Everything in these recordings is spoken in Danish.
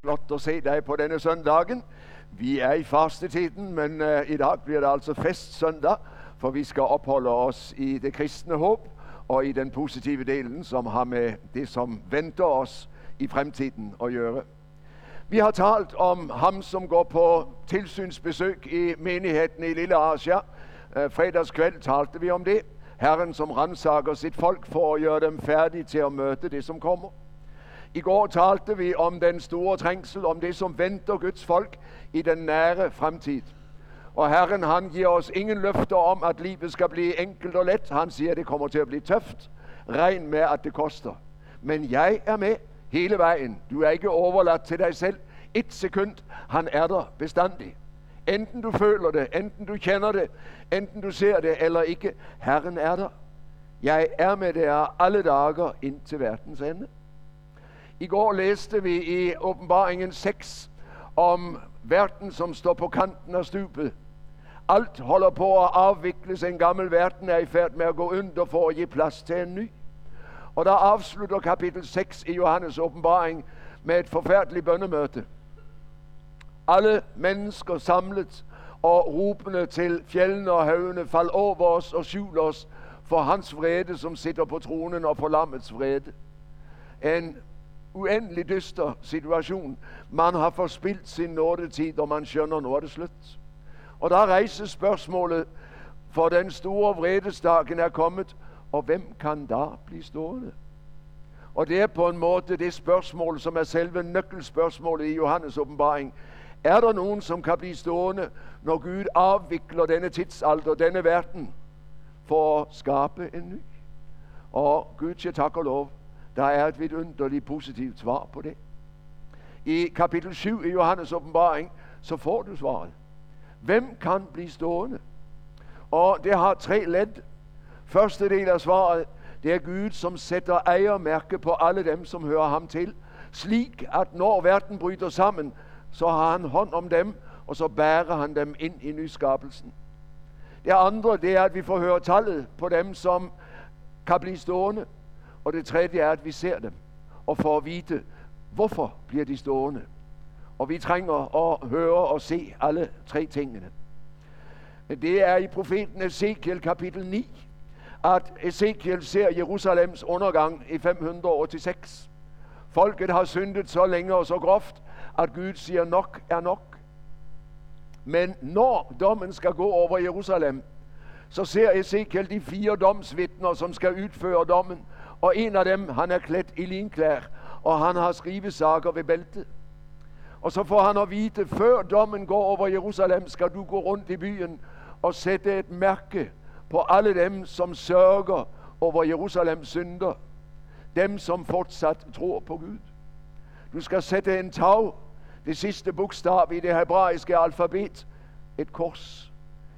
Flott å se deg på denne søndagen. Vi er i fastetiden, men uh, i dag blir det altså festsøndag, for vi skal oppholde oss i det kristne håp og i den positive delen, som har med det, som venter oss i fremtiden å gjøre. Vi har talt om ham, som går på tilsynsbesøk i menigheten i Lille Asia. Uh, fredagskveld talte vi om det. Herren, som ransaker sitt folk for å gjøre dem ferdig til å møte det, som kommer. I går talte vi om den store trængsel, om det som venter Guds folk i den nære fremtid. Og Herren han giver os ingen løfter om, at livet skal blive enkelt og let. Han siger, at det kommer til at blive tøft. Regn med, at det koster. Men jeg er med hele vejen. Du er ikke overladt til dig selv. Et sekund, han er der bestandig. Enten du føler det, enten du kender det, enten du ser det eller ikke. Herren er der. Jeg er med dig alle dager ind til verdens ende. I går læste vi i åbenbaringen 6 om verden, som står på kanten af stupet. Alt holder på at afvikles. En gammel verden er i færd med at gå under for at give plads til en ny. Og der afslutter kapitel 6 i Johannes åbenbaring med et forfærdeligt bønnemøde. Alle mennesker samlet og råbende til fjellene og havene, fald over os og skjul os for hans vrede, som sitter på tronen og for lammets vrede. En uendelig dyster situation. Man har forspilt sin nådetid, og man skjønner nu er det slut. Og der rejser spørgsmålet, for den store vredesdagen er kommet, og hvem kan da blive stående? Og det er på en måde det spørgsmål, som er selve nøkkelspørgsmålet i Johannes åbenbaring. Er der nogen, som kan blive stående, når Gud afvikler denne tidsalder, denne verden, for at skabe en ny? Og Gud siger tak og lov, der er et vidunderligt positivt svar på det. I kapitel 7 i Johannes åbenbaring, så får du svaret. Hvem kan blive stående? Og det har tre led. Første del af svaret, det er Gud, som sætter ejermærke på alle dem, som hører ham til. Slik, at når verden bryder sammen, så har han hånd om dem, og så bærer han dem ind i nyskabelsen. Det andre, det er, at vi får høre tallet på dem, som kan blive stående. Og det tredje er, at vi ser dem og får at vide, hvorfor bliver de stående. Og vi trænger at høre og se alle tre tingene. Det er i profeten Ezekiel kapitel 9, at Ezekiel ser Jerusalems undergang i 586. Folket har syndet så længe og så groft, at Gud siger nok er nok. Men når dommen skal gå over Jerusalem, så ser Ezekiel de fire domsvidner, som skal udføre dommen, og en af dem, han er klædt i linklær, og han har skrivesager ved bæltet. Og så får han at vide, før dommen går over Jerusalem, skal du gå rundt i byen og sætte et mærke på alle dem, som sørger over Jerusalems synder. Dem, som fortsat tror på Gud. Du skal sætte en tag, det sidste bogstav i det hebraiske alfabet, et kors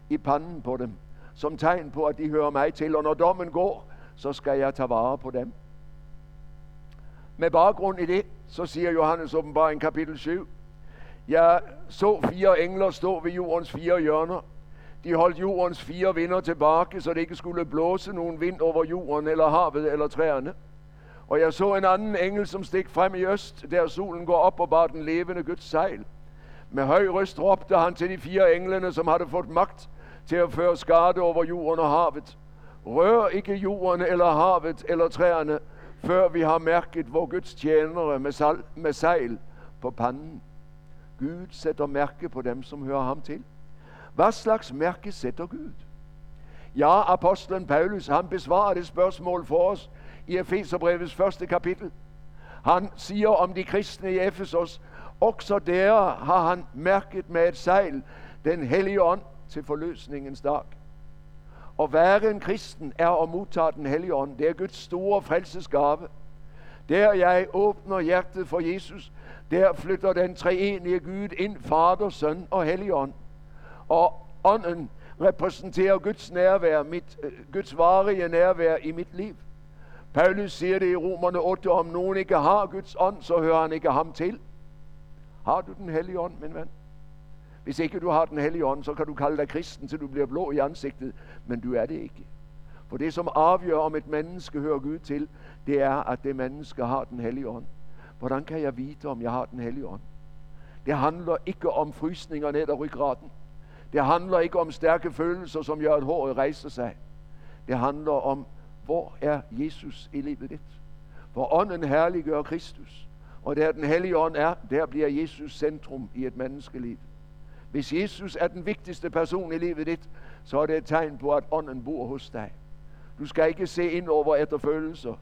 i panden på dem, som tegn på, at de hører mig til. Og når dommen går, så skal jeg tage vare på dem. Med baggrund i det, så siger Johannes åbenbaring kapitel 7, jeg så fire engler stå ved jordens fire hjørner. De holdt jordens fire vinder tilbage, så det ikke skulle blåse nogen vind over jorden, eller havet, eller træerne. Og jeg så en anden engel, som stik frem i øst, der solen går op og bar den levende Guds sejl. Med høj røst råbte han til de fire englene, som havde fået magt til at føre skade over jorden og havet. Rør ikke jorden eller havet eller træerne, før vi har mærket vor Guds tjenere med, sal, med sejl på panden. Gud sætter mærke på dem, som hører ham til. Hvad slags mærke sætter Gud? Ja, apostlen Paulus, han besvarer det spørgsmål for os i Efeserbrevets første kapitel. Han siger om de kristne i Efesos, også der har han mærket med et sejl den hellige ånd til forløsningens dag. At være en kristen er at modtage den hellige ånd. Det er Guds store frelsesgave. Der jeg åbner hjertet for Jesus, der flytter den treenige Gud ind, Fader, Søn og Helligånd. Og ånden repræsenterer Guds nærvær, mit, øh, Guds varige nærvær i mit liv. Paulus siger det i Romerne 8, om nogen ikke har Guds ånd, så hører han ikke ham til. Har du den hellige ånd, min ven? Hvis ikke du har den hellige ånd, så kan du kalde dig kristen, til du bliver blå i ansigtet, men du er det ikke. For det, som afgør, om et menneske hører Gud til, det er, at det menneske har den hellige ånd. Hvordan kan jeg vide, om jeg har den hellige ånd? Det handler ikke om frysninger ned ad ryggraden. Det handler ikke om stærke følelser, som gør, at håret rejser sig. Det handler om, hvor er Jesus i livet dit? Hvor ånden herliggør Kristus. Og der den hellige ånd er, der bliver Jesus centrum i et menneskeliv. Hvis Jesus er den vigtigste person i livet dit, så er det et tegn på, at ånden bor hos dig. Du skal ikke se ind over efter følelser.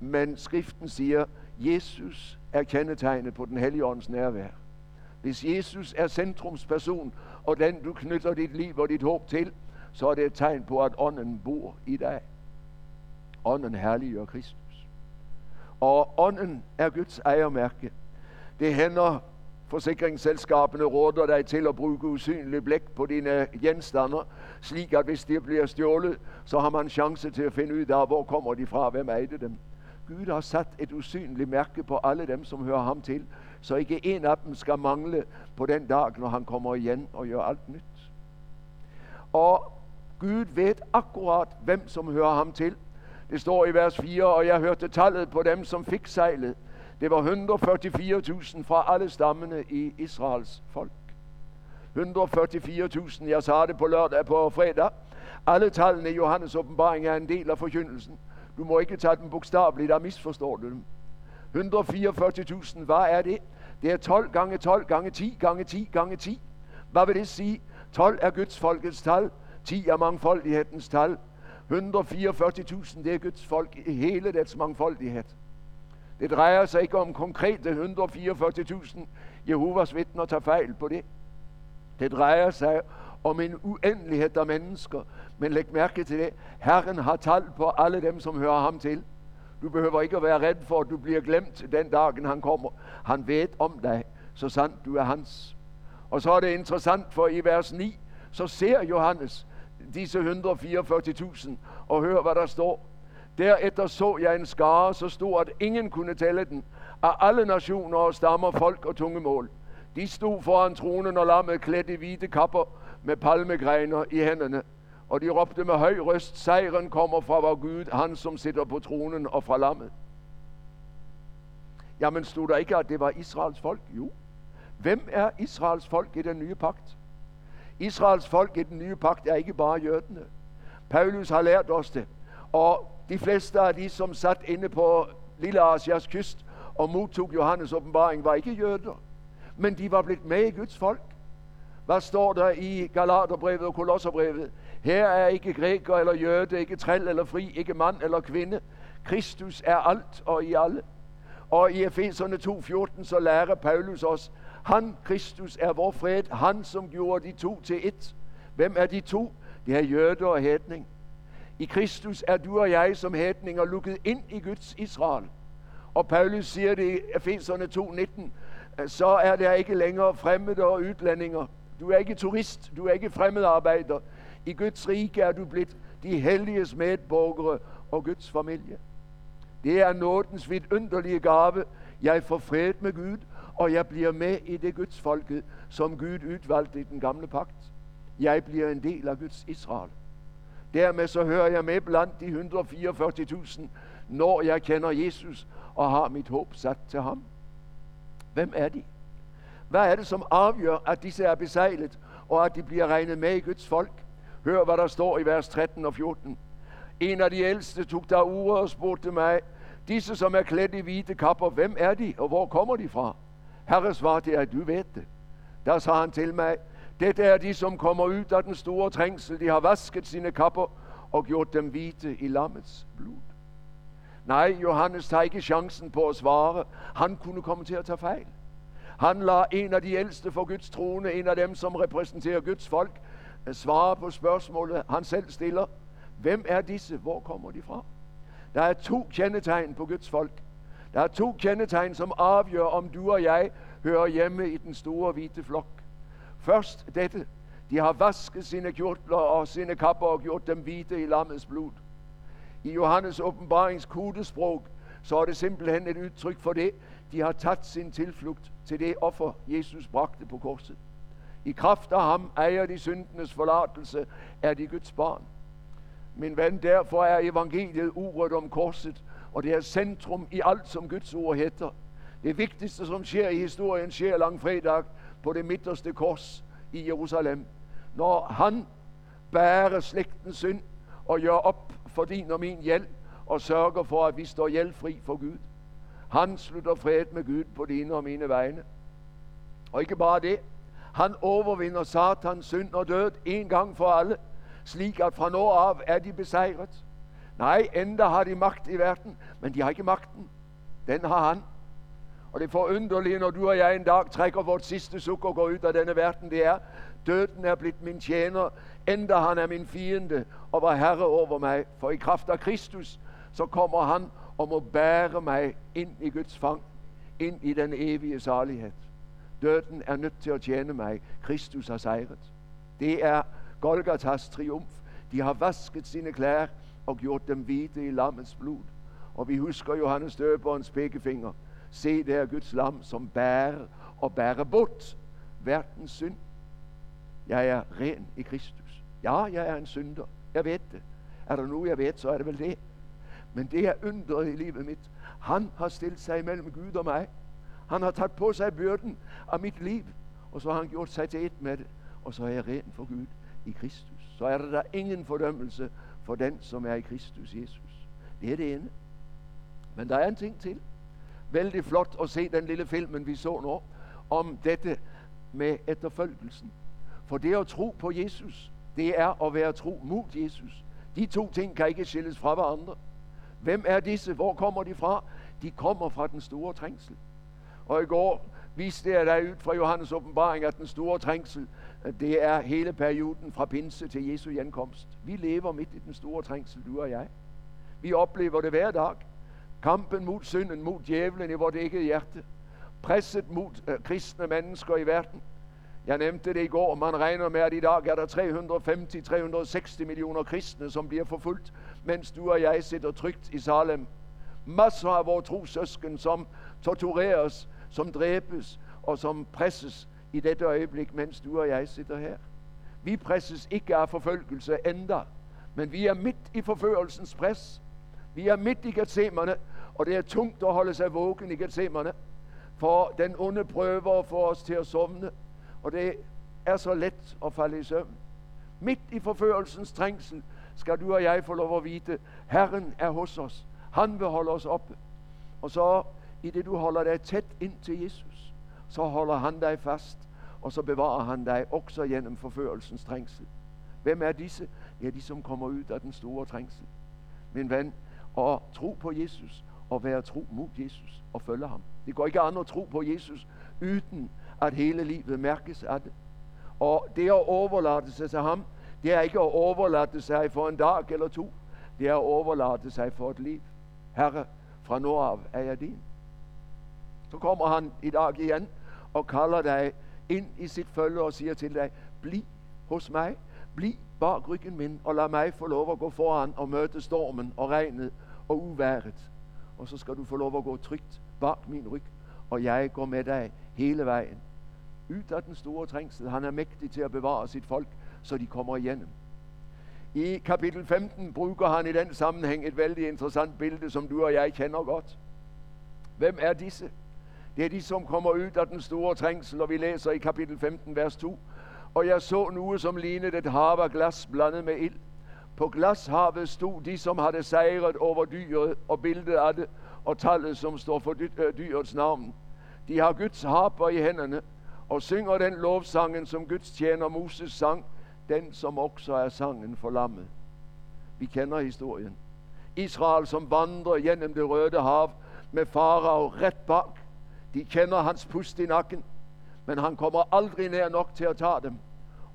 Men skriften siger, Jesus er kendetegnet på den hellige ånds nærvær. Hvis Jesus er centrumsperson, og den du knytter dit liv og dit håb til, så er det et tegn på, at ånden bor i dig. Ånden herliggør Kristus. Og ånden er Guds ejermærke. Det hænder, Forsikringsselskapene råder dig til at bruge usynlig blæk på dine genstander, slik at hvis de bliver stjålet, så har man chance til at finde ud af, hvor kommer de fra, hvem ejede dem. Gud har sat et usynligt mærke på alle dem, som hører ham til, så ikke en af dem skal mangle på den dag, når han kommer igen og gør alt nyt. Og Gud ved akkurat, hvem som hører ham til. Det står i vers 4, og jeg hørte tallet på dem, som fik sejlet. Det var 144.000 fra alle stammene i Israels folk. 144.000, jeg sagde det på lørdag på fredag. Alle tallene i Johannes åbenbaring er en del af forkyndelsen. Du må ikke tage dem bogstaveligt, der misforstår du dem. 144.000, hvad er det? Det er 12 gange 12 gange 10 gange 10 gange 10. Hvad vil det sige? 12 er Guds folkets tal. 10 er mangfoldighedens tal. 144.000, det er Guds folk i hele dets mangfoldighed. Det drejer sig ikke om konkrete 144.000. Jehovas vidner tager fejl på det. Det drejer sig om en uendelighed af mennesker. Men læg mærke til det. Herren har tal på alle dem, som hører ham til. Du behøver ikke at være redd for, at du bliver glemt den dagen, han kommer. Han ved om dig, så sandt du er hans. Og så er det interessant, for i vers 9, så ser Johannes disse 144.000 og hører, hvad der står. Derefter så jeg en skare så stor, at ingen kunne tælle den, af alle nationer og stammer, folk og tungemål. De stod foran tronen og lammet klædt i hvide kapper med palmegrener i hænderne. Og de råbte med høj røst, sejren kommer fra vor Gud, han som sitter på tronen og fra lammet. Jamen stod der ikke, at det var Israels folk? Jo. Hvem er Israels folk i den nye pagt? Israels folk i den nye pagt er ikke bare jødene. Paulus har lært os det. Og de fleste af de, som satt inde på Lille Asias kyst og modtog Johannes åbenbaring, var ikke jøder. Men de var blevet med i Guds folk. Hvad står der i Galaterbrevet og Kolosserbrevet? Her er ikke græker eller jøde, ikke træl eller fri, ikke mand eller kvinde. Kristus er alt og i alle. Og i Efeserne 2.14 så lærer Paulus os, han, Kristus, er vor fred, han som gjorde de to til et. Hvem er de to? Det er jøde og hedning. I Kristus er du og jeg som hætninger lukket ind i Guds Israel. Og Paulus siger det i Efeserne 2.19, øh, så er der ikke længere fremmede og udlændinger. Du er ikke turist, du er ikke fremmedarbejder. I Guds rige er du blevet de helliges medborgere og Guds familie. Det er nådens vidunderlige gave. Jeg får fred med Gud, og jeg bliver med i det Guds folket, som Gud udvalgte i den gamle pagt. Jeg bliver en del af Guds Israel. Dermed så hører jeg med blandt de 144.000, når jeg kender Jesus og har mit håb sat til ham. Hvem er de? Hvad er det, som afgør, at disse er besejlet, og at de bliver regnet med i Guds folk? Hør, hvad der står i vers 13 og 14. En af de ældste tog der uret og spurgte mig, disse som er klædt i hvide kapper, hvem er de, og hvor kommer de fra? Herre svarte at du ved det. Der sagde han til mig, dette er de, som kommer ud af den store trængsel. De har vasket sine kapper og gjort dem hvide i lammets blod. Nej, Johannes tager ikke chancen på at svare. Han kunne komme til at tage fejl. Han lader en af de ældste for Guds trone, en af dem, som repræsenterer Guds folk, øh, svare på spørgsmålet, han selv stiller. Hvem er disse? Hvor kommer de fra? Der er to kendetegn på Guds folk. Der er to kendetegn, som afgør, om du og jeg hører hjemme i den store hvide flok. Først dette. De har vasket sine kjortler og sine kapper og gjort dem hvide i lammets blod. I Johannes åbenbarings kodesprog, så er det simpelthen et udtryk for det. De har taget sin tilflugt til det offer, Jesus bragte på korset. I kraft af ham ejer de syndenes forladelse, er de Guds barn. Min ven, derfor er evangeliet uret om korset, og det er centrum i alt, som Guds ord heter. Det vigtigste, som sker i historien, sker langfredag på det midterste kors i Jerusalem. Når han bærer slægtens synd og gør op for din og min hjælp og sørger for, at vi står hjælpfri for Gud. Han slutter fred med Gud på dine og mine vegne. Og ikke bare det. Han overvinder satans synd og død en gang for alle, slik at fra nå af er de besejret. Nej, endda har de magt i verden, men de har ikke magten. Den har han. Og det forunderlige, når du og jeg en dag trækker vort sidste suk og går ud af denne verden, det er, døden er blevet min tjener, endda han er min fiende og var herre over mig. For i kraft af Kristus, så kommer han og må bære mig ind i Guds fang, ind i den evige salighed. Døden er nødt til at tjene mig. Kristus har sejret. Det er Golgatas triumf. De har vasket sine klær og gjort dem hvide i lammets blod. Og vi husker Johannes døberens pekefinger. Se, det er Guds lam, som bærer og bærer bort verdens synd. Jeg er ren i Kristus. Ja, jeg er en synder. Jeg ved det. Er der noget, jeg ved, så er det vel det. Men det er undret i livet mit. Han har stillet sig mellem Gud og mig. Han har taget på sig byrden af mit liv. Og så har han gjort sig til et med det. Og så er jeg ren for Gud i Kristus. Så er der der ingen fordømmelse for den, som er i Kristus Jesus. Det er det ene. Men der er en ting til. Vældig flot at se den lille filmen, vi så nu, om dette med efterfølgelsen. For det at tro på Jesus, det er at være tro mod Jesus. De to ting kan ikke skilles fra hverandre. Hvem er disse? Hvor kommer de fra? De kommer fra den store trængsel. Og i går viste jeg dig ud fra Johannes åbenbaring, at den store trængsel, det er hele perioden fra pinse til Jesu genkomst. Vi lever midt i den store trængsel, du og jeg. Vi oplever det hver dag. Kampen mod synden, mod djævlen i vårt eget hjerte. Presset mod øh, eh, kristne mennesker i verden. Jeg nævnte det i går. Man regner med, at i dag er der 350-360 millioner kristne, som bliver forfulgt, mens du og jeg sidder trygt i Salem. Masser af vores trosøsken, som tortureres, som dræbes og som presses i dette øjeblik, mens du og jeg sidder her. Vi presses ikke af forfølgelse endda, men vi er midt i forførelsens pres. Vi er midt i Gethsemane, og det er tungt at holde sig vågen i Gethsemane, for den onde prøver at få os til at sovne, og det er så let at falde i søvn. Midt i forførelsens trængsel skal du og jeg få lov at vide, Herren er hos os. Han vil holde os oppe. Og så i det du holder dig tæt ind til Jesus, så holder han dig fast, og så bevarer han dig også gennem forførelsens trængsel. Hvem er disse? Ja, de, som kommer ud af den store trængsel. Min ven, og tro på Jesus, og være tro mod Jesus, og følge ham. Det går ikke an at tro på Jesus, uden at hele livet mærkes af det. Og det at overlade sig til ham, det er ikke at overlade sig for en dag eller to. Det er at overlade sig for et liv. Herre, fra nu af er jeg din. Så kommer han i dag igen og kalder dig ind i sit følge og siger til dig, bliv hos mig, bliv bak ryggen min, og lad mig få lov at gå foran og møte stormen og regnet og uværet. Og så skal du få lov at gå trygt bag min ryg, og jeg går med dig hele vejen. Ud af den store trængsel. Han er mægtig til at bevare sit folk, så de kommer igennem. I kapitel 15 bruger han i den sammenhæng et vældig interessant billede, som du og jeg kender godt. Hvem er disse? Det er de, som kommer ud af den store trængsel, og vi læser i kapitel 15, vers 2. Og jeg så noget, som lignede et hav af glas blandet med ild. På glashavet stod de, som havde sejret over dyret og billedet af det, og tallet, som står for eh, dyrets navn. De har Guds harper i hænderne, og synger den lovsangen, som Guds tjener Moses sang, den som også er sangen for lammet. Vi kender historien. Israel, som vandrer gennem det røde hav med farao ret bak. De kender hans pust i nakken, men han kommer aldrig nær nok til at tage dem.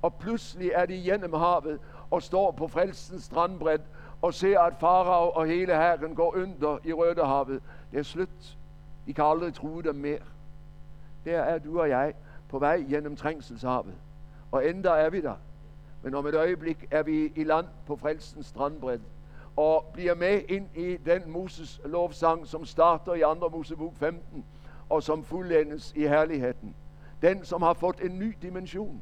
Og pludselig er de gennem havet og står på frelsens strandbred og ser, at farao og hele herren går under i Rødehavet. Det er slut. De kan aldrig true dem mere. Der er du og jeg på vej gennem trængselshavet. Og endda er vi der. Men om et øjeblik er vi i land på frelsens strandbred og bliver med ind i den Moses lovsang, som starter i 2. Mosebog 15 og som fuldendes i herligheden. Den, som har fået en ny dimension.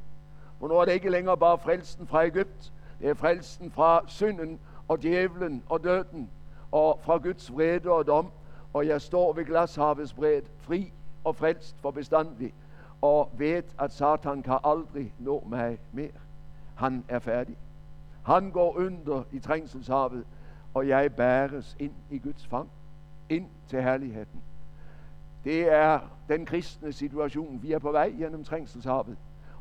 For nu er det ikke længere bare frelsen fra Ægypt. Det er frelsen fra synden og djævlen og døden og fra Guds vrede og dom og jeg står ved glashavets bred, fri og frelst for bestandig, og ved, at Satan kan aldrig nå mig mere. Han er færdig. Han går under i trængselshavet, og jeg bæres ind i Guds fang, ind til herligheden. Det er den kristne situation. Vi er på vej gennem trængselshavet.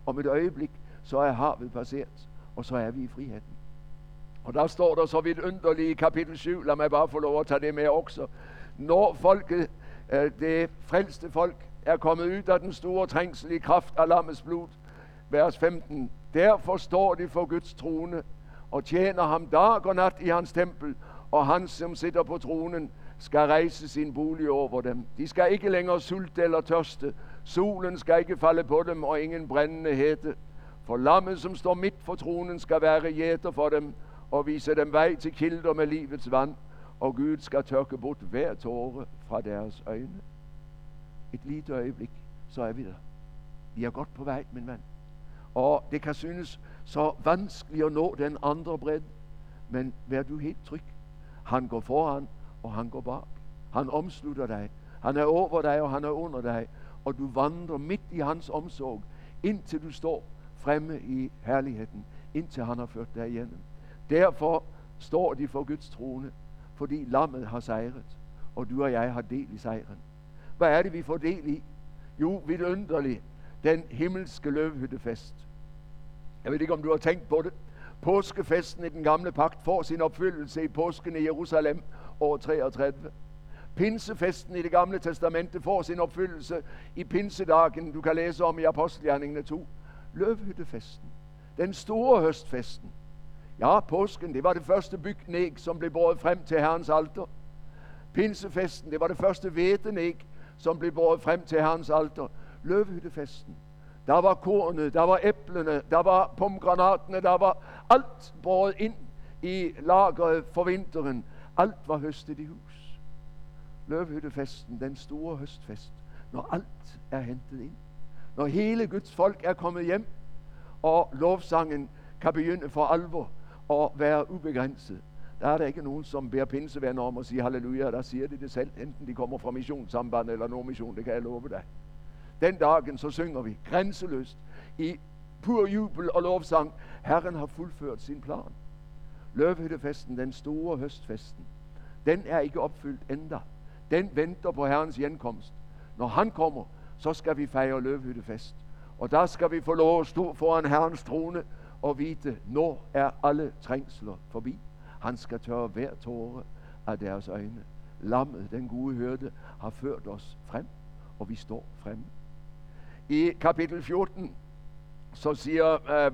Om et øjeblik, så er havet passeret, og så er vi i friheden. Og der står der så vidt underligt i kapitel 7, lad mig bare få lov at tage det med også. Når folket, øh, det frelste folk, er kommet ud af den store trængsel i kraft af lammets blod, vers 15, derfor står de for Guds trone og tjener ham dag og nat i hans tempel, og han, som sitter på tronen, skal rejse sin bolig over dem. De skal ikke længere sulte eller tørste. Solen skal ikke falde på dem, og ingen brændende hete. For lammet, som står midt for tronen, skal være jæter for dem, og vise dem vej til kilder med livets vand, og Gud skal tørke bort hver tåre fra deres øjne. Et lille øjeblik, så er vi der. Vi er godt på vej, min ven. Og det kan synes så vanskeligt at nå den andre bred, men vær du helt tryg. Han går foran, og han går bak. Han omslutter dig. Han er over dig, og han er under dig. Og du vandrer midt i hans omsorg, indtil du står fremme i herligheden, indtil han har ført dig igennem. Derfor står de for Guds trone, fordi lammet har sejret, og du og jeg har del i sejren. Hvad er det, vi får del i? Jo, vidunderligt, den himmelske løvhyttefest. Jeg ved ikke, om du har tænkt på det. Påskefesten i den gamle pagt får sin opfyldelse i påsken i Jerusalem år 33. Pinsefesten i det gamle testamente får sin opfyldelse i pinsedagen, du kan læse om i Apostelgjerningene 2. Løvhyttefesten. Den store høstfesten. Ja, påsken, det var det første byggenæg, som blev båret frem til Herrens alter. Pinsefesten, det var det første hvetenæg, som blev båret frem til Herrens alter. Løvhyttefesten. Der var kornet, der var æblene, der var pomgranatene, der var alt båret ind i lageret for vinteren. Alt var høstet i hus. Løvhyttefesten, den store høstfest, når alt er hentet ind. Når hele Guds folk er kommet hjem, og lovsangen kan begynde for alvor og være ubegrænset. Der er der ikke nogen, som bærer pinsevenner om at sige halleluja. Der siger de det selv, enten de kommer fra missionssamband eller nogen mission, det kan jeg love dig. Den dagen så synger vi grænseløst i pur jubel og lovsang. Herren har fuldført sin plan. Løvhyttefesten, den store høstfesten, den er ikke opfyldt endda. Den venter på Herrens genkomst. Når han kommer, så skal vi fejre løvhyttefest. Og der skal vi få lov at stå foran Herrens trone og vite, nu er alle trængsler forbi. Han skal tørre hver tåre af deres øjne. Lammet, den gode hørte, har ført os frem, og vi står fremme. I kapitel 14, så siger øh,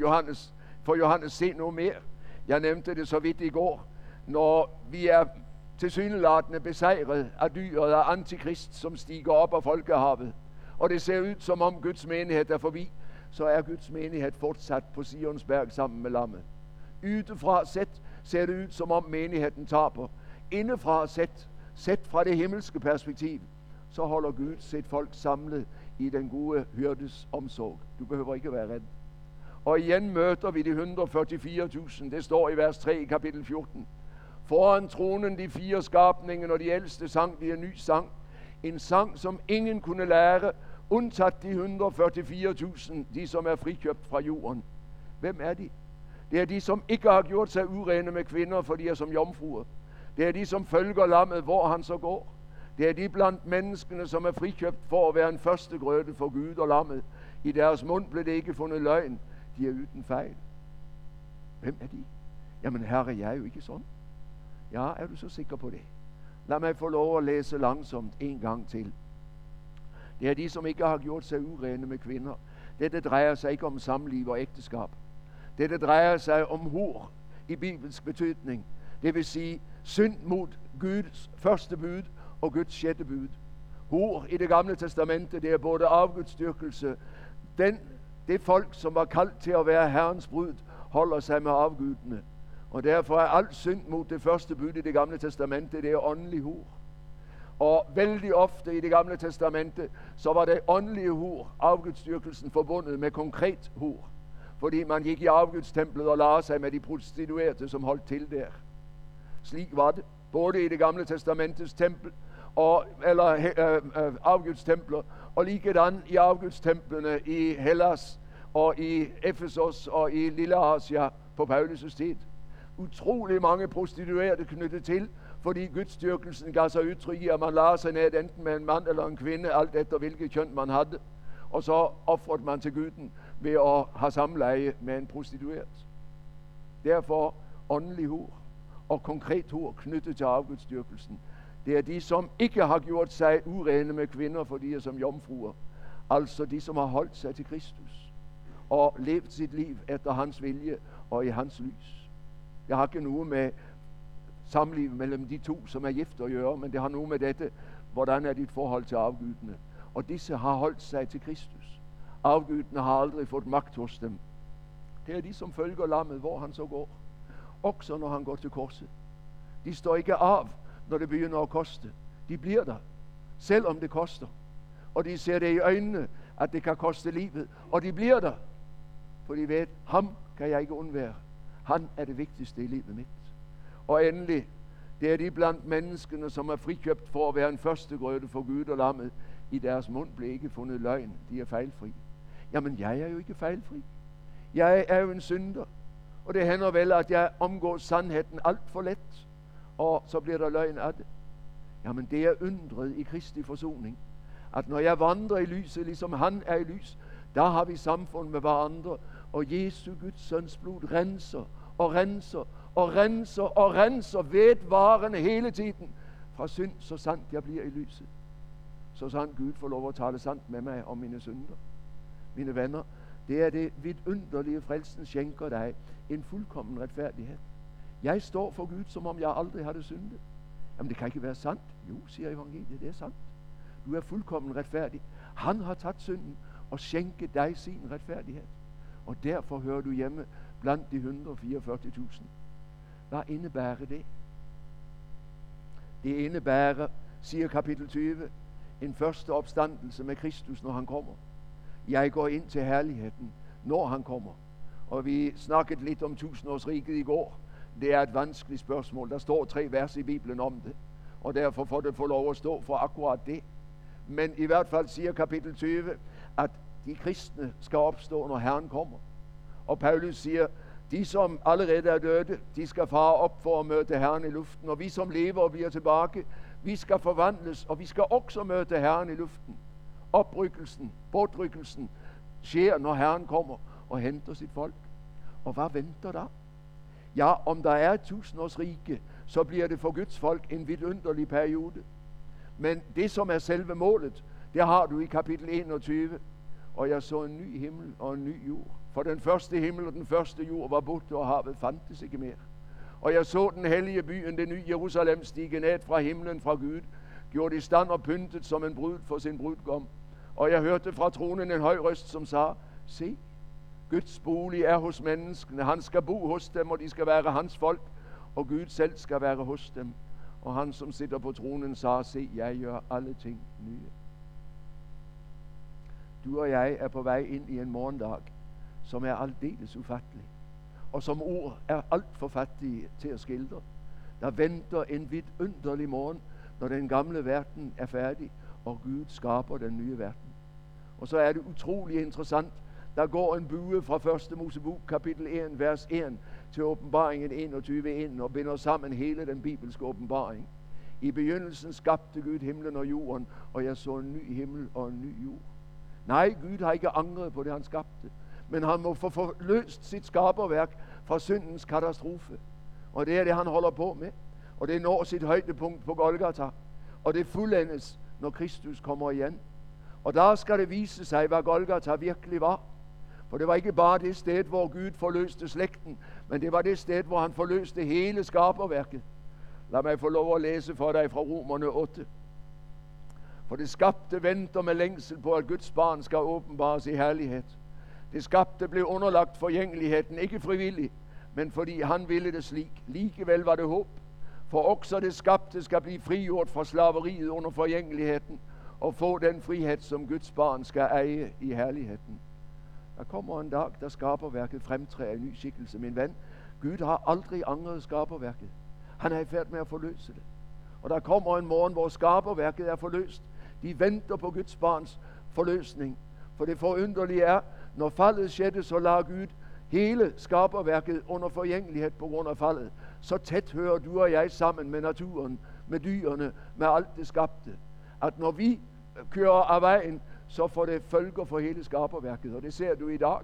Johannes, for Johannes se nu mere. Jeg nævnte det så vidt i går. Når vi er tilsyneladende besejret af dyret af antikrist, som stiger op af folkehavet, og det ser ud som om Guds menighed er forbi, så er Guds menighed fortsat på Sionsberg sammen med lammet. Udefra set ser det ud som om menigheden taber. Indefra set, set fra det himmelske perspektiv, så holder Gud sit folk samlet i den gode hyrdes omsorg. Du behøver ikke være redd. Og igen møter vi de 144.000. Det står i vers 3 i kapitel 14. Foran tronen de fire skabninger og de ældste sang de en ny sang. En sang, som ingen kunne lære, undtaget de 144.000, de som er frikøbt fra jorden. Hvem er de? Det er de, som ikke har gjort sig urene med kvinder, for de er som jomfruer. Det er de, som følger lammet, hvor han så går. Det er de blandt menneskene, som er frikøbt for at være en første grøde for Gud og lammet. I deres mund blev det ikke fundet løgn. De er uden fejl. Hvem er de? Jamen herre, jeg er jo ikke sådan. Ja, er du så sikker på det? Lad mig få lov at læse langsomt en gang til. Det er de, som ikke har gjort sig urene med kvinder. Dette drejer sig ikke om samliv og ægteskab. Dette drejer sig om hur i bibelsk betydning. Det vil sige synd mod Guds første bud og Guds sjette bud. Hur i det gamle testamente, det er både afgudstyrkelse. Den, det folk, som var kaldt til at være Herrens brud, holder sig med afgudene. Og derfor er alt synd mod det første bud i det gamle testamente, det er åndelig hur. Og vældig ofte i det gamle testamente, så var det åndelige hur, afgudstyrkelsen, forbundet med konkret hur. Fordi man gik i afgudstemplet og lagde sig med de prostituerte, som holdt til der. Slik var det, både i det gamle testamentets tempel og, eller øh, øh, afgudstempler, og likedan i afgudstemplene i Hellas og i Efesos og i Lille Asia på Paulus' tid. Utrolig mange prostituerede knyttet til, fordi gudstyrkelsen gav sig udtryk i, at man lagde sig ned enten med en mand eller en kvinde, alt efter hvilket køn man havde. Og så offrede man til guden ved at have samleje med en prostitueret. Derfor åndelig hur og konkret hur knyttet til afgudstyrkelsen. Det er de, som ikke har gjort sig urene med kvinder, for de er som jomfruer. Altså de, som har holdt sig til Kristus og levet sit liv efter hans vilje og i hans lys. Jeg har ikke noget med samliv mellem de to, som er gift at gøre, men det har noget med dette, hvordan er dit forhold til afgudene. Og disse har holdt sig til Kristus. Afgudene har aldrig fået magt hos dem. Det er de, som følger lammet, hvor han så går. Også når han går til korset. De står ikke af, når det begynder at koste. De bliver der, selvom det koster. Og de ser det i øjnene, at det kan koste livet. Og de bliver der, for de ved, ham kan jeg ikke undvære. Han er det vigtigste i livet mit. Og endelig, det er de blandt menneskene, som er frikøbt for at være en første grøde for Gud og lammet. I deres mund blev ikke fundet løgn. De er fejlfri. Jamen, jeg er jo ikke fejlfri. Jeg er jo en synder. Og det handler vel, at jeg omgår sandheden alt for let. Og så bliver der løgn af det. Jamen, det er undret i Kristi forsoning. At når jeg vandrer i lyset, ligesom han er i lys, der har vi samfund med hverandre. Og Jesu Guds søns blod renser og renser og renser og renser vedvarende hele tiden fra synd, så sandt jeg bliver i lyset. Så sandt Gud får lov at tale sandt med mig om mine synder. Mine venner, det er det vidunderlige frelsen skænker dig en fuldkommen retfærdighed. Jeg står for Gud, som om jeg aldrig havde syndet. Jamen det kan ikke være sandt. Jo, siger evangeliet, det er sandt. Du er fuldkommen retfærdig. Han har taget synden og skænket dig sin retfærdighed. Og derfor hører du hjemme blandt de 144.000. Hvad indebærer det? Det indebærer, siger kapitel 20, en første opstandelse med Kristus, når han kommer. Jeg går ind til herligheden, når han kommer. Og vi snakkede lidt om tusindårsriket i går. Det er et vanskeligt spørgsmål. Der står tre vers i Bibelen om det. Og derfor får det få lov at stå for akkurat det. Men i hvert fald siger kapitel 20, at de kristne skal opstå, når Herren kommer. Og Paulus siger, de som allerede er døde, de skal fare op for at møde Herren i luften. Og vi som lever og bliver tilbage, vi skal forvandles, og vi skal også møde Herren i luften. Oprykkelsen, bortrykkelsen sker, når Herren kommer og henter sit folk. Og hvad venter der? Ja, om der er et tusindårsrige, så bliver det for Guds folk en vidunderlig periode. Men det, som er selve målet, det har du i kapitel 21. Og jeg så en ny himmel og en ny jord. For den første himmel og den første jord var borte, og havet fandtes ikke mere. Og jeg så den hellige byen, det nye Jerusalem, stige ned fra himlen fra Gud, gjort i stand og pyntet som en brud for sin brudgom. Og jeg hørte fra tronen en høj røst, som sagde, Se, Guds bolig er hos menneskene. Han skal bo hos dem, og de skal være hans folk, og Gud selv skal være hos dem. Og han, som sitter på tronen, sa, Se, jeg gør alle ting nye. Du og jeg er på vej ind i en morgendag, som er aldeles ufattelig, og som ord er alt for fattige til at skildre. Der venter en vidunderlig morgen, når den gamle verden er færdig, og Gud skaber den nye verden. Og så er det utrolig interessant, der går en bue fra 1. Mosebok kapitel 1, vers 1 til åbenbaringen 21, og binder sammen hele den bibelske åbenbaring. I begyndelsen skabte Gud himlen og jorden, og jeg så en ny himmel og en ny jord. Nej, Gud har ikke angret på det, han skabte. Men han må få forløst sit skaberværk fra syndens katastrofe. Og det er det, han holder på med. Og det når sit højdepunkt på Golgata. Og det fuldendes, når Kristus kommer igen. Og der skal det vise sig, hvad Golgata virkelig var. For det var ikke bare det sted, hvor Gud forløste slægten, men det var det sted, hvor han forløste hele skaberværket. Lad mig få lov at læse for dig fra Romerne 8. For det skabte venter med længsel på, at Guds barn skal åbenbares i herlighed. Det skabte blev underlagt forgængeligheden, ikke frivilligt, men fordi han ville det slik. Likevel var det håb. For også det skabte skal blive frigjort fra slaveriet under forgængeligheden og få den frihed, som Guds barn skal eje i herligheden. Der kommer en dag, der skaberværket fremtræder en ny skikkelse. Min ven, Gud har aldrig angret skaberværket. Han er i færd med at forløse det. Og der kommer en morgen, hvor skaberværket er forløst. De venter på Guds barns forløsning. For det forunderlige er, når faldet skete, så lag Gud hele skaberværket under forgængelighed på grund af faldet. Så tæt hører du og jeg sammen med naturen, med dyrene, med alt det skabte. At når vi kører af vejen, så får det følger for hele skaberværket. Og det ser du i dag.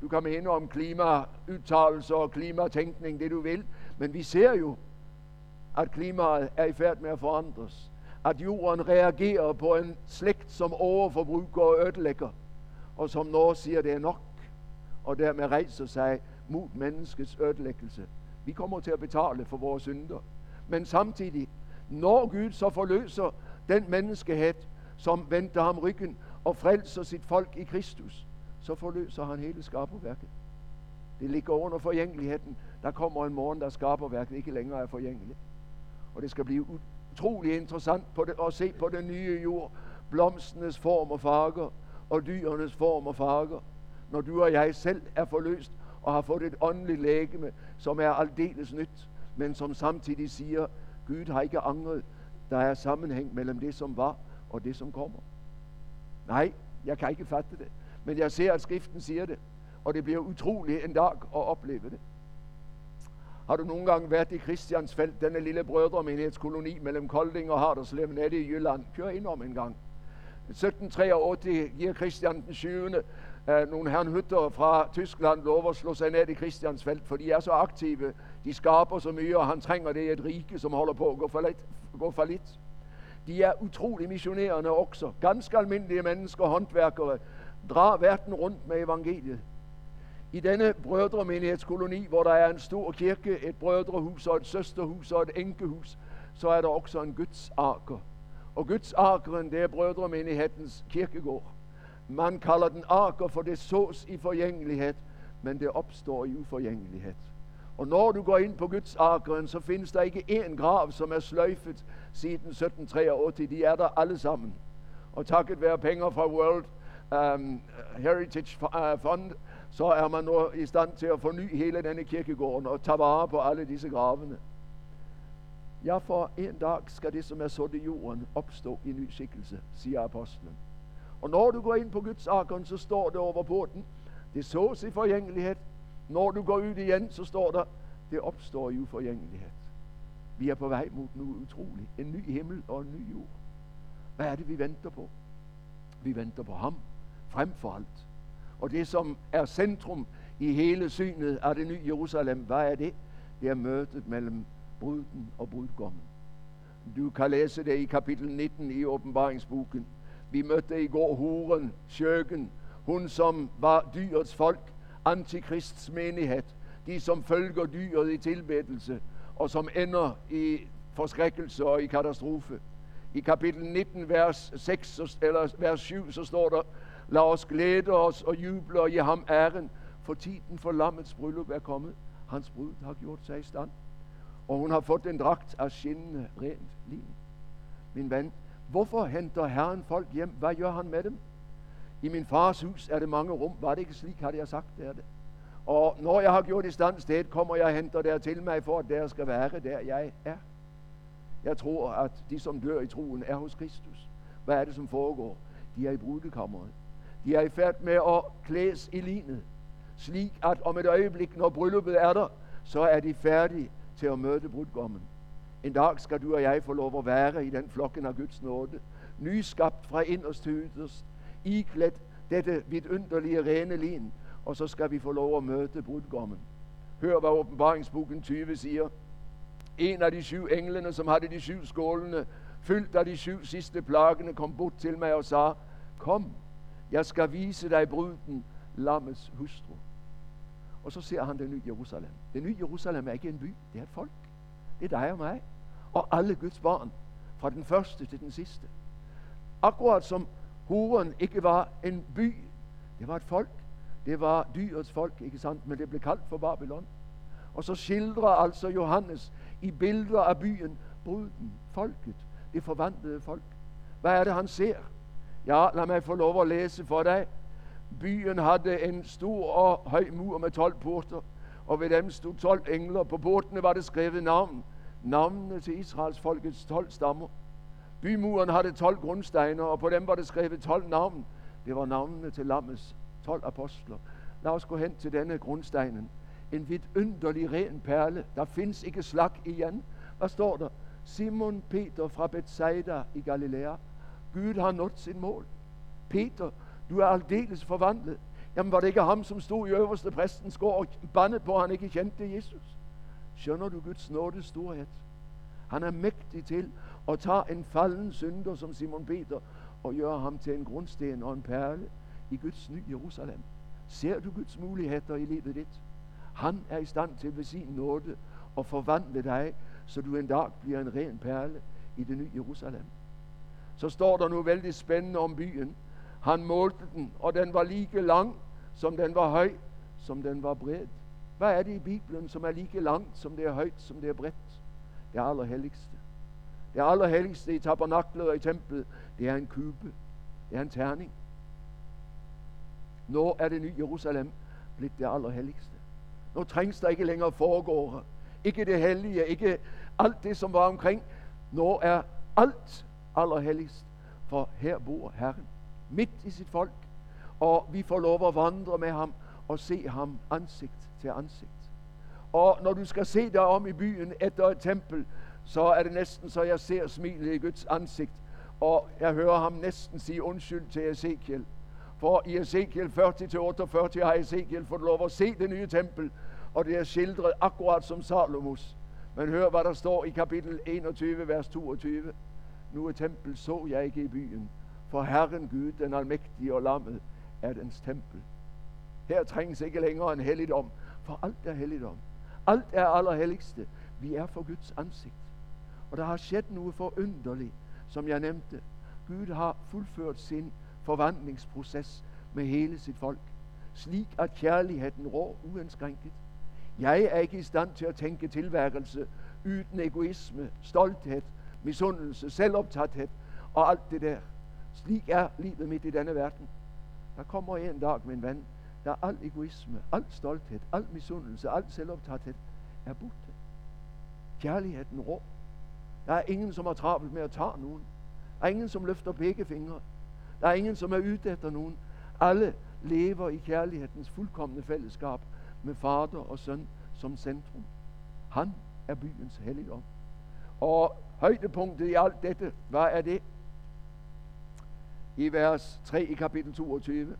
Du kan mene om klimaudtalelser og klimatænkning, det du vil. Men vi ser jo, at klimaet er i færd med at forandres. At jorden reagerer på en slægt, som overforbruger og ødelægger. Og som når siger, det er nok. Og dermed rejser sig mod menneskets ødelæggelse. Vi kommer til at betale for vores synder. Men samtidig, når Gud så forløser den menneskehed, som vendte ham ryggen og frelser sit folk i Kristus, så forløser han hele skaberværket. Det ligger under forgængeligheden. Der kommer en morgen, der skaberværket ikke længere er forgængeligt. Og det skal blive utrolig interessant på det, at se på den nye jord, blomstenes form og farger, og dyrenes form og farger. når du og jeg selv er forløst og har fået et åndeligt lægeme, som er aldeles nyt, men som samtidig siger, Gud har ikke angret. Der er sammenhæng mellem det, som var, og det, som kommer. Nej, jeg kan ikke fatte det. Men jeg ser, at skriften siger det. Og det bliver utroligt en dag at opleve det. Har du nogle gange været i Christiansfeld, denne lille brødremenighedskoloni mellem Kolding og Harderslev nede i Jylland? Kør ind om en gang. 1783 giver Christian den 7. Eh, øh, nogle herrenhytter fra Tyskland lov at slå sig ned i Christiansfeld, for de er så aktive. De skaber så mye, og han trænger det i et rike, som holder på at gå for lidt. Gå for lidt. De er utrolig missionerende også. Ganske almindelige mennesker, håndværkere, drar verden rundt med evangeliet. I denne brødremenighedskoloni, hvor der er en stor kirke, et brødrehus og et søsterhus og et enkehus, så er der også en gudsarker. Og gudsarkeren, det er brødremenighedens kirkegård. Man kalder den arker, for det sås i forgængelighed, men det opstår i uforgængelighed. Og når du går ind på Guds arkeren, så findes der ikke én grav, som er sløjfet siden 1783. De er der alle sammen. Og takket være penge fra World um, Heritage uh, Fund, så er man nu i stand til at forny hele denne kirkegården og tage vare på alle disse gravene. Ja, for en dag skal det, som er sået i jorden, opstå i ny skikkelse, siger apostlen. Og når du går ind på Guds arkon, så står det over porten, det sås i forgængelighed. Når du går ud igen, så står der, det opstår i uforgængelighed. Vi er på vej mod noget utroligt. En ny himmel og en ny jord. Hvad er det, vi venter på? Vi venter på ham, frem for alt. Og det, som er centrum i hele synet af det nye Jerusalem, hvad er det? Det er mødet mellem bruden og brudgommen. Du kan læse det i kapitel 19 i åbenbaringsboken. Vi mødte i går huren, sjøken, hun som var dyrets folk, antikrists menighed, de som følger dyret i tilbedelse, og som ender i forskrækkelse og i katastrofe. I kapitel 19, vers 6 eller vers 7, så står der, Lad os glæde os og juble og give ham æren, for tiden for lammets bryllup er kommet. Hans brud har gjort sig i stand, og hun har fået en dragt af skinnende rent lin. Min ven, hvorfor henter Herren folk hjem? Hvad gør han med dem? I min fars hus er det mange rum. Var det ikke slik, har jeg sagt, det er det. Og når jeg har gjort i stand sted, kommer jeg og henter der til mig, for at der skal være der jeg er. Jeg tror, at de, som dør i troen, er hos Kristus. Hvad er det, som foregår? De er i brudekammeret. De er i færd med at klædes i linet, slik at om et øjeblik, når brylluppet er der, så er de færdige til at møde brudgommen. En dag skal du og jeg få lov at være i den flokken af Guds nåde, nyskabt fra inderst til yderst, iklædt dette vidunderlige rene lin, og så skal vi få lov at møde brudgommen. Hør, hvad åbenbaringsboken 20 siger. En af de syv englene, som havde de syv skålene, fyldt af de syv sidste plagene, kom bort til mig og sagde, Kom, jeg skal vise dig bruden, lammets hustru. Og så ser han det nye Jerusalem. Det nye Jerusalem er ikke en by, det er et folk. Det er dig og mig. Og alle Guds barn, fra den første til den sidste. Akkurat som huren ikke var en by, det var et folk. Det var dyrets folk, ikke sandt? Men det blev kaldt for Babylon. Og så skildrer altså Johannes i billeder af byen bruden, folket, det forvandlede folk. Hvad er det, han ser? Ja, lad mig få lov at læse for dig. Byen havde en stor og høj mur med 12 porter, og ved dem stod 12 engler. På portene var det skrevet navn. navnene til Israels folkets 12 stammer. Bymuren havde 12 grundsteiner, og på dem var det skrevet 12 navn. Det var navnene til lammets 12 apostler. Lad os gå hen til denne grundsteinen. En vidunderlig ren perle. Der findes ikke slag igen. Hvad står der? Simon Peter fra Bethsaida i Galilea. Gud har nået sin mål. Peter, du er aldeles forvandlet. Jamen var det ikke ham, som stod i øverste præstens gård og bandede på, at han ikke kendte Jesus? Skjønner du Guds nådes storhed? Han er mægtig til og tager en falden synder som Simon Peter og gør ham til en grundsten og en perle i Guds nye Jerusalem. Ser du Guds muligheder i livet dit? Han er i stand til ved sin nåde at forvandle dig, så du en dag bliver en ren perle i det nye Jerusalem. Så står der nu vældig spændende om byen. Han målte den, og den var lige lang, som den var høj, som den var bred. Hvad er det i Bibelen, som er lige langt, som det er højt, som det er bredt? Det allerhelligste. Det allerhelligste i tabernaklet og i templet, det er en kube. Det er en terning. Nå er det nye Jerusalem blevet det allerhelligste. Nå trængs der ikke længere foregåere. Ikke det hellige, ikke alt det, som var omkring. Nå er alt allerhelligst, for her bor Herren midt i sit folk, og vi får lov at vandre med ham og se ham ansigt til ansigt. Og når du skal se dig om i byen efter et tempel, så er det næsten så jeg ser smilet i Guds ansigt, og jeg hører ham næsten sige undskyld til Ezekiel. For i Ezekiel 40-48 har Ezekiel fået lov at se det nye tempel, og det er skildret akkurat som Salomos. Men hør, hvad der står i kapitel 21, vers 22. Nu er tempel så jeg ikke i byen, for Herren Gud, den almægtige og lammet, er dens tempel. Her trænges ikke længere en helligdom, for alt er helligdom. Alt er allerhelligste. Vi er for Guds ansigt. Og der har sket noget forunderligt, som jeg nævnte. Gud har fuldført sin forvandlingsproces med hele sit folk, slik at kærligheden rår uindskrænket. Jeg er ikke i stand til at tænke tilværelse uden egoisme, stolthed, misundelse, selvoptathed og alt det der. Slik er livet midt i denne verden. Der kommer en dag, min ven, der al egoisme, al stolthed, al misundelse, al selvoptathed er borte. Kærligheden rår. Der er ingen, som har travlt med at tage nogen. Der er ingen, som løfter begge fingre. Der er ingen, som er ude efter nogen. Alle lever i kærlighedens fuldkommende fællesskab med fader og søn som centrum. Han er byens helligdom. Og højdepunktet i alt dette, hvad er det? I vers 3 i kapitel 22.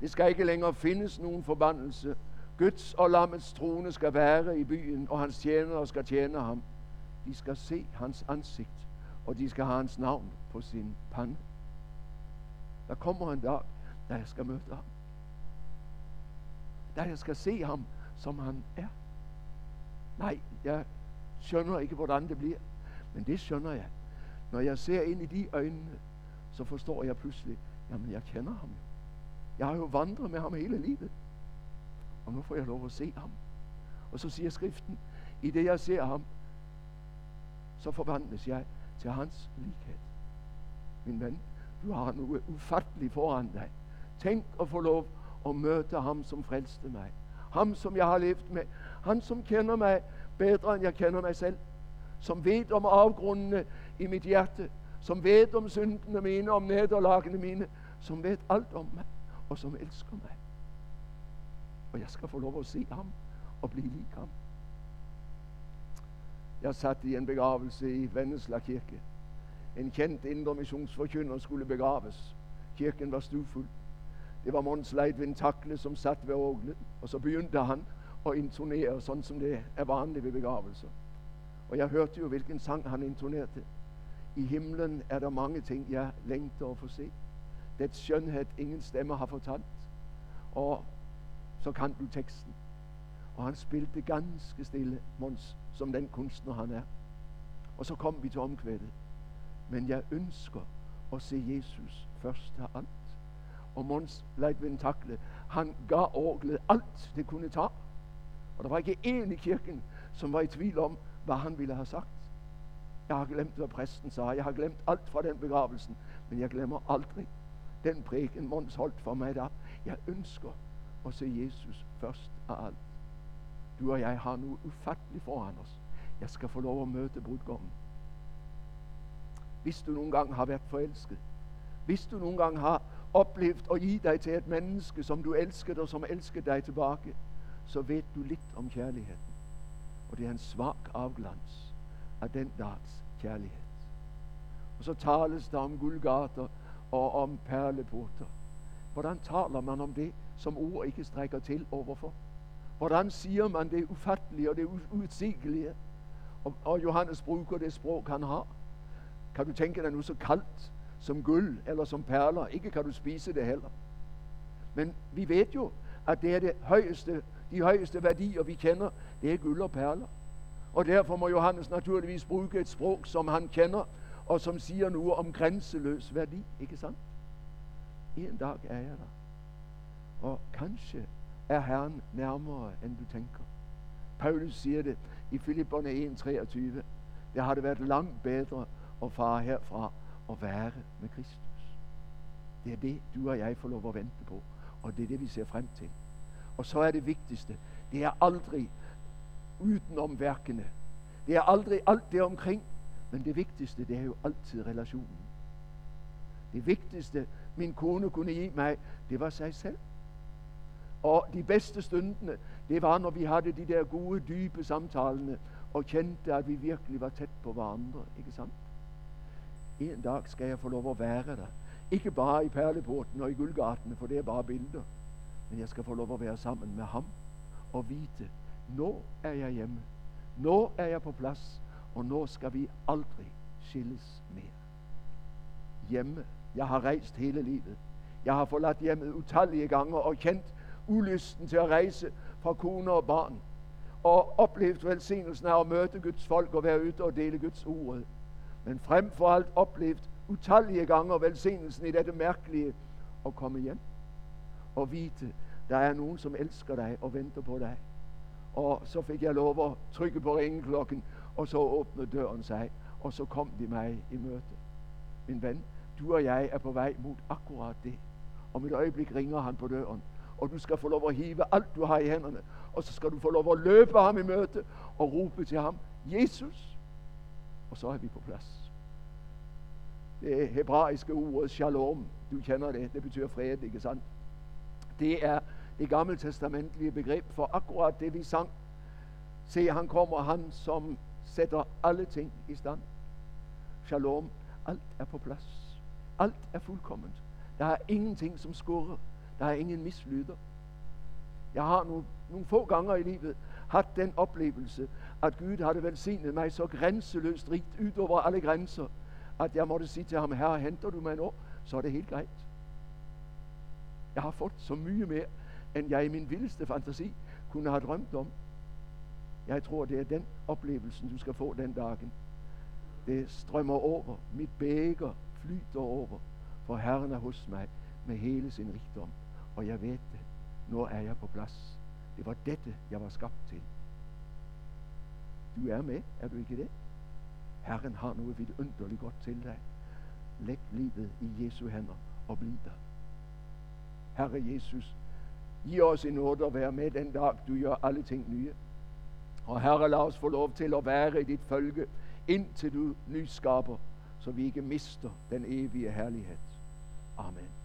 Det skal ikke længere findes nogen forbandelse. Guds og lammets trone skal være i byen, og hans tjenere skal tjene ham. De skal se hans ansigt, og de skal have hans navn på sin pande. Der kommer en dag, da jeg skal møde ham. Da jeg skal se ham, som han er. Nej, jeg skjønner ikke, hvordan det bliver. Men det skjønner jeg. Når jeg ser ind i de øjnene, så forstår jeg pludselig, jamen jeg kender ham jo. Jeg har jo vandret med ham hele livet. Og nu får jeg lov at se ham. Og så siger skriften, i det jeg ser ham, så forvandles jeg til hans likhed. Min ven, du har noget ufatteligt foran dig. Tænk at få lov at møde ham, som frelste mig. Ham, som jeg har levet med. Han, som kender mig bedre, end jeg kender mig selv. Som ved om afgrundene i mit hjerte. Som ved om syndene mine, om nederlagene mine. Som ved alt om mig, og som elsker mig. Og jeg skal få lov at se ham og blive lig ham. Jeg satt i en begravelse i Vennesla kirke. En kjent indremisjonsforkynner skulle begraves. Kirken var stufull. Det var Mons Leidvin Takle som satt ved orgelet, og så begynte han å intonere, sånn som det er vanligt ved begravelser. Og jeg hørte jo, hvilken sang han intonerte. I himlen er det mange ting, jeg lengter å få se. Det skjønnhet ingen stemme har fortalt. Og så kan du teksten. Og han spilte ganske stille, Mons, som den kunstner han er. Og så kom vi til omkvædet. Men jeg ønsker at se Jesus først af alt. Og Mons Leitvind Takle, han gav orglet alt det kunne tage. Og der var ikke en i kirken, som var i tvivl om, hvad han ville have sagt. Jeg har glemt, hvad præsten sagde. Jeg har glemt alt fra den begravelsen. Men jeg glemmer aldrig den præken, Mons holdt for mig der. Jeg ønsker at se Jesus først af alt. Du og jeg har nu ufatteligt foran os. Jeg skal få lov at møde brudgommen. Hvis du nogle gange har været forelsket, hvis du nogle gange har oplevet at give dig til et menneske, som du elskede og som elskede dig tilbage, så ved du lidt om kærligheden. Og det er en svag afglans af den dags kærlighed. Og så tales der om guldgater og om perleporter. Hvordan taler man om det, som ord ikke strækker til overfor? Hvordan siger man det ufattelige og det uudsigelige? Og, og Johannes bruger det sprog, han har. Kan du tænke dig nu så kaldt som guld eller som perler? Ikke kan du spise det heller. Men vi ved jo, at det er det højeste, de højeste værdier, vi kender, det er guld og perler. Og derfor må Johannes naturligvis bruge et sprog, som han kender, og som siger nu om grænseløs værdi, ikke sandt? En dag er jeg der. Og kanskje er Herren nærmere, end du tænker. Paulus siger det i Filipperne 1.23. Det har det været langt bedre at fare herfra og være med Kristus. Det er det, du og jeg får lov at vente på. Og det er det, vi ser frem til. Og så er det vigtigste, det er aldrig udenom værkene. Det er aldrig alt det omkring, men det vigtigste, det er jo altid relationen. Det vigtigste, min kone kunne give mig, det var sig selv. Og de bedste stundene, det var, når vi havde de der gode, dybe samtalene, og kendte, at vi virkelig var tæt på hverandre. Ikke sandt? En dag skal jeg få lov at være der. Ikke bare i perleporten og i Guldgarten, for det er bare billeder. Men jeg skal få lov at være sammen med ham og vite, nu er jeg hjemme. Nu er jeg på plads, og nu skal vi aldrig skilles mere. Hjemme. Jeg har rejst hele livet. Jeg har forladt hjemmet utallige gange og kendt ulysten til at rejse fra kone og barn. Og oplevet velsignelsen af at møde Guds folk og være ute og dele Guds ord. Men frem for alt oplevet utallige gange velsignelsen i dette mærkelige at komme hjem og vite, der er nogen, som elsker dig og venter på dig. Og så fik jeg lov at trykke på ringeklokken, og så åbnede døren sig, og så kom de mig i møte. Min ven, du og jeg er på vej mod akkurat det. Om et øjeblik ringer han på døren, og du skal få lov at hive alt, du har i hænderne. Og så skal du få lov at løbe ham i møte og råbe til ham, Jesus. Og så er vi på plads. Det hebraiske ordet shalom, du kender det, det betyder fred, ikke sandt? Det er det gammeltestamentlige begreb for akkurat det, vi sang. Se, han kommer, han som sætter alle ting i stand. Shalom, alt er på plads. Alt er fuldkomment. Der er ingenting, som skurrer. Der er ingen mislyder. Jeg har nu, nogle få gange i livet haft den oplevelse, at Gud havde velsignet mig så grænseløst rigt ud over alle grænser, at jeg måtte sige til ham, herre, henter du mig nu, så er det helt greit. Jeg har fået så mye mere, end jeg i min vildeste fantasi kunne have drømt om. Jeg tror, det er den oplevelsen, du skal få den dagen. Det strømmer over. Mit bæger flyter over. For Herren er hos mig med hele sin rigdom. Og jeg ved det. Nu er jeg på plads. Det var dette, jeg var skabt til. Du er med, er du ikke det? Herren har noget vidunderligt godt til dig. Læg livet i Jesu hænder og bliv der. Herre Jesus, giv os en nåde at være med den dag, du gør alle ting nye. Og Herre, lad os få lov til at være i dit følge, indtil du nyskaber, så vi ikke mister den evige herlighed. Amen.